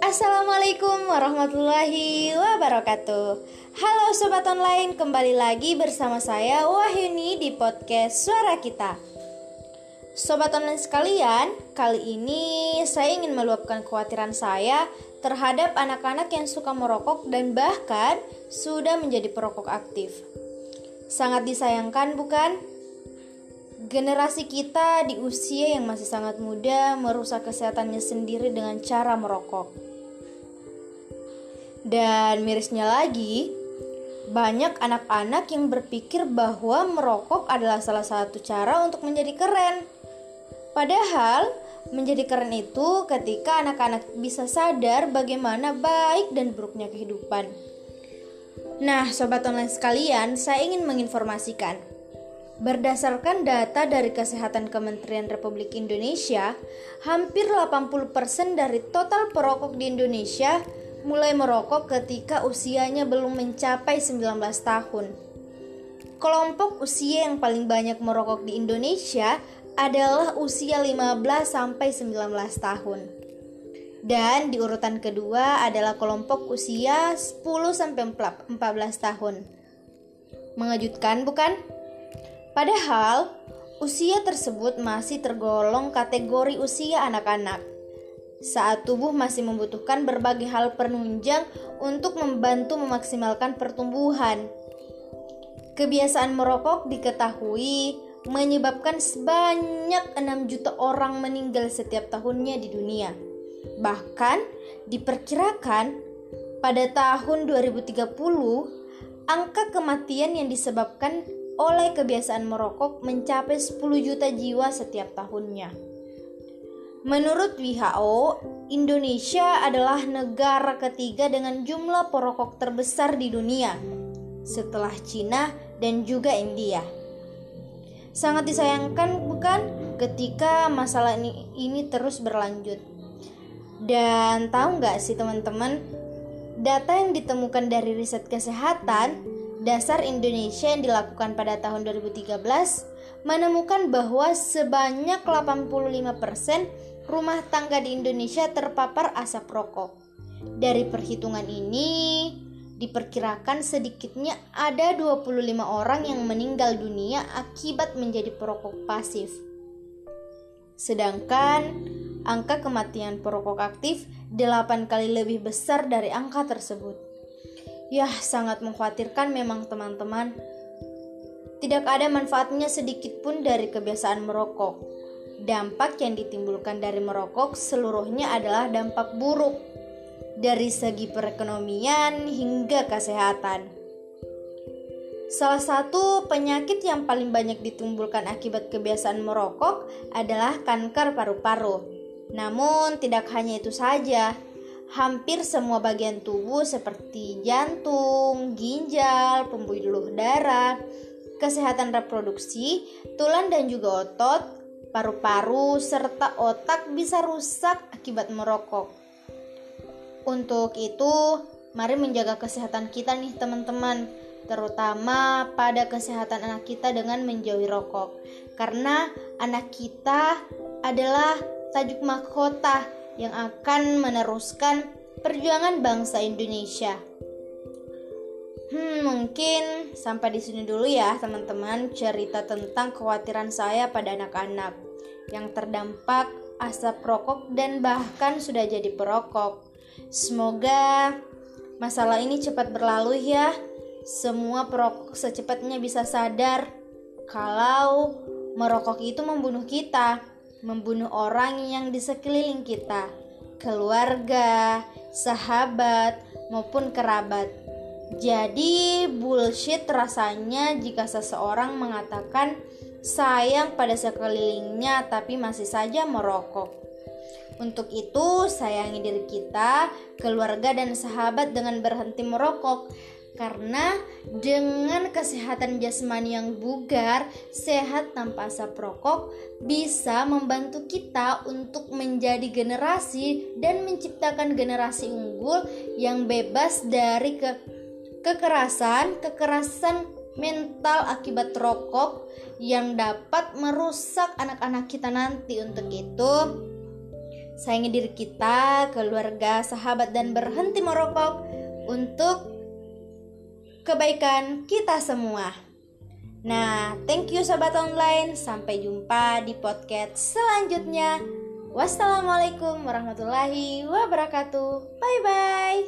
Assalamualaikum warahmatullahi wabarakatuh. Halo Sobat Online, kembali lagi bersama saya Wahyuni di podcast Suara Kita. Sobat Online sekalian, kali ini saya ingin meluapkan kekhawatiran saya terhadap anak-anak yang suka merokok dan bahkan sudah menjadi perokok aktif. Sangat disayangkan bukan? Generasi kita di usia yang masih sangat muda merusak kesehatannya sendiri dengan cara merokok dan mirisnya lagi, banyak anak-anak yang berpikir bahwa merokok adalah salah satu cara untuk menjadi keren. Padahal, menjadi keren itu ketika anak-anak bisa sadar bagaimana baik dan buruknya kehidupan. Nah, sobat online sekalian, saya ingin menginformasikan. Berdasarkan data dari Kesehatan Kementerian Republik Indonesia, hampir 80% dari total perokok di Indonesia mulai merokok ketika usianya belum mencapai 19 tahun. Kelompok usia yang paling banyak merokok di Indonesia adalah usia 15 sampai 19 tahun. Dan di urutan kedua adalah kelompok usia 10 sampai 14 tahun. Mengejutkan bukan? Padahal usia tersebut masih tergolong kategori usia anak-anak saat tubuh masih membutuhkan berbagai hal penunjang untuk membantu memaksimalkan pertumbuhan. Kebiasaan merokok diketahui menyebabkan sebanyak 6 juta orang meninggal setiap tahunnya di dunia. Bahkan diperkirakan pada tahun 2030 angka kematian yang disebabkan oleh kebiasaan merokok mencapai 10 juta jiwa setiap tahunnya. Menurut WHO, Indonesia adalah negara ketiga dengan jumlah perokok terbesar di dunia setelah Cina dan juga India. Sangat disayangkan bukan ketika masalah ini, ini terus berlanjut. Dan tahu nggak sih teman-teman, data yang ditemukan dari riset kesehatan dasar Indonesia yang dilakukan pada tahun 2013 menemukan bahwa sebanyak 85% rumah tangga di Indonesia terpapar asap rokok. Dari perhitungan ini, diperkirakan sedikitnya ada 25 orang yang meninggal dunia akibat menjadi perokok pasif. Sedangkan angka kematian perokok aktif 8 kali lebih besar dari angka tersebut. Yah, sangat mengkhawatirkan memang teman-teman. Tidak ada manfaatnya sedikit pun dari kebiasaan merokok dampak yang ditimbulkan dari merokok seluruhnya adalah dampak buruk dari segi perekonomian hingga kesehatan. Salah satu penyakit yang paling banyak ditimbulkan akibat kebiasaan merokok adalah kanker paru-paru. Namun, tidak hanya itu saja, hampir semua bagian tubuh seperti jantung, ginjal, pembuluh darah, kesehatan reproduksi, tulang dan juga otot paru-paru, serta otak bisa rusak akibat merokok. Untuk itu, mari menjaga kesehatan kita nih teman-teman, terutama pada kesehatan anak kita dengan menjauhi rokok. Karena anak kita adalah tajuk mahkota yang akan meneruskan perjuangan bangsa Indonesia. Hmm, mungkin sampai di sini dulu ya, teman-teman, cerita tentang kekhawatiran saya pada anak-anak yang terdampak asap rokok dan bahkan sudah jadi perokok. Semoga masalah ini cepat berlalu ya. Semua perokok secepatnya bisa sadar kalau merokok itu membunuh kita, membunuh orang yang di sekeliling kita, keluarga, sahabat, maupun kerabat. Jadi bullshit rasanya jika seseorang mengatakan sayang pada sekelilingnya tapi masih saja merokok. Untuk itu, sayangi diri kita, keluarga dan sahabat dengan berhenti merokok. Karena dengan kesehatan jasmani yang bugar, sehat tanpa asap rokok bisa membantu kita untuk menjadi generasi dan menciptakan generasi unggul yang bebas dari ke kekerasan, kekerasan mental akibat rokok yang dapat merusak anak-anak kita nanti. Untuk itu, sayangi diri kita, keluarga, sahabat, dan berhenti merokok untuk kebaikan kita semua. Nah, thank you sobat online. Sampai jumpa di podcast selanjutnya. Wassalamualaikum warahmatullahi wabarakatuh. Bye bye.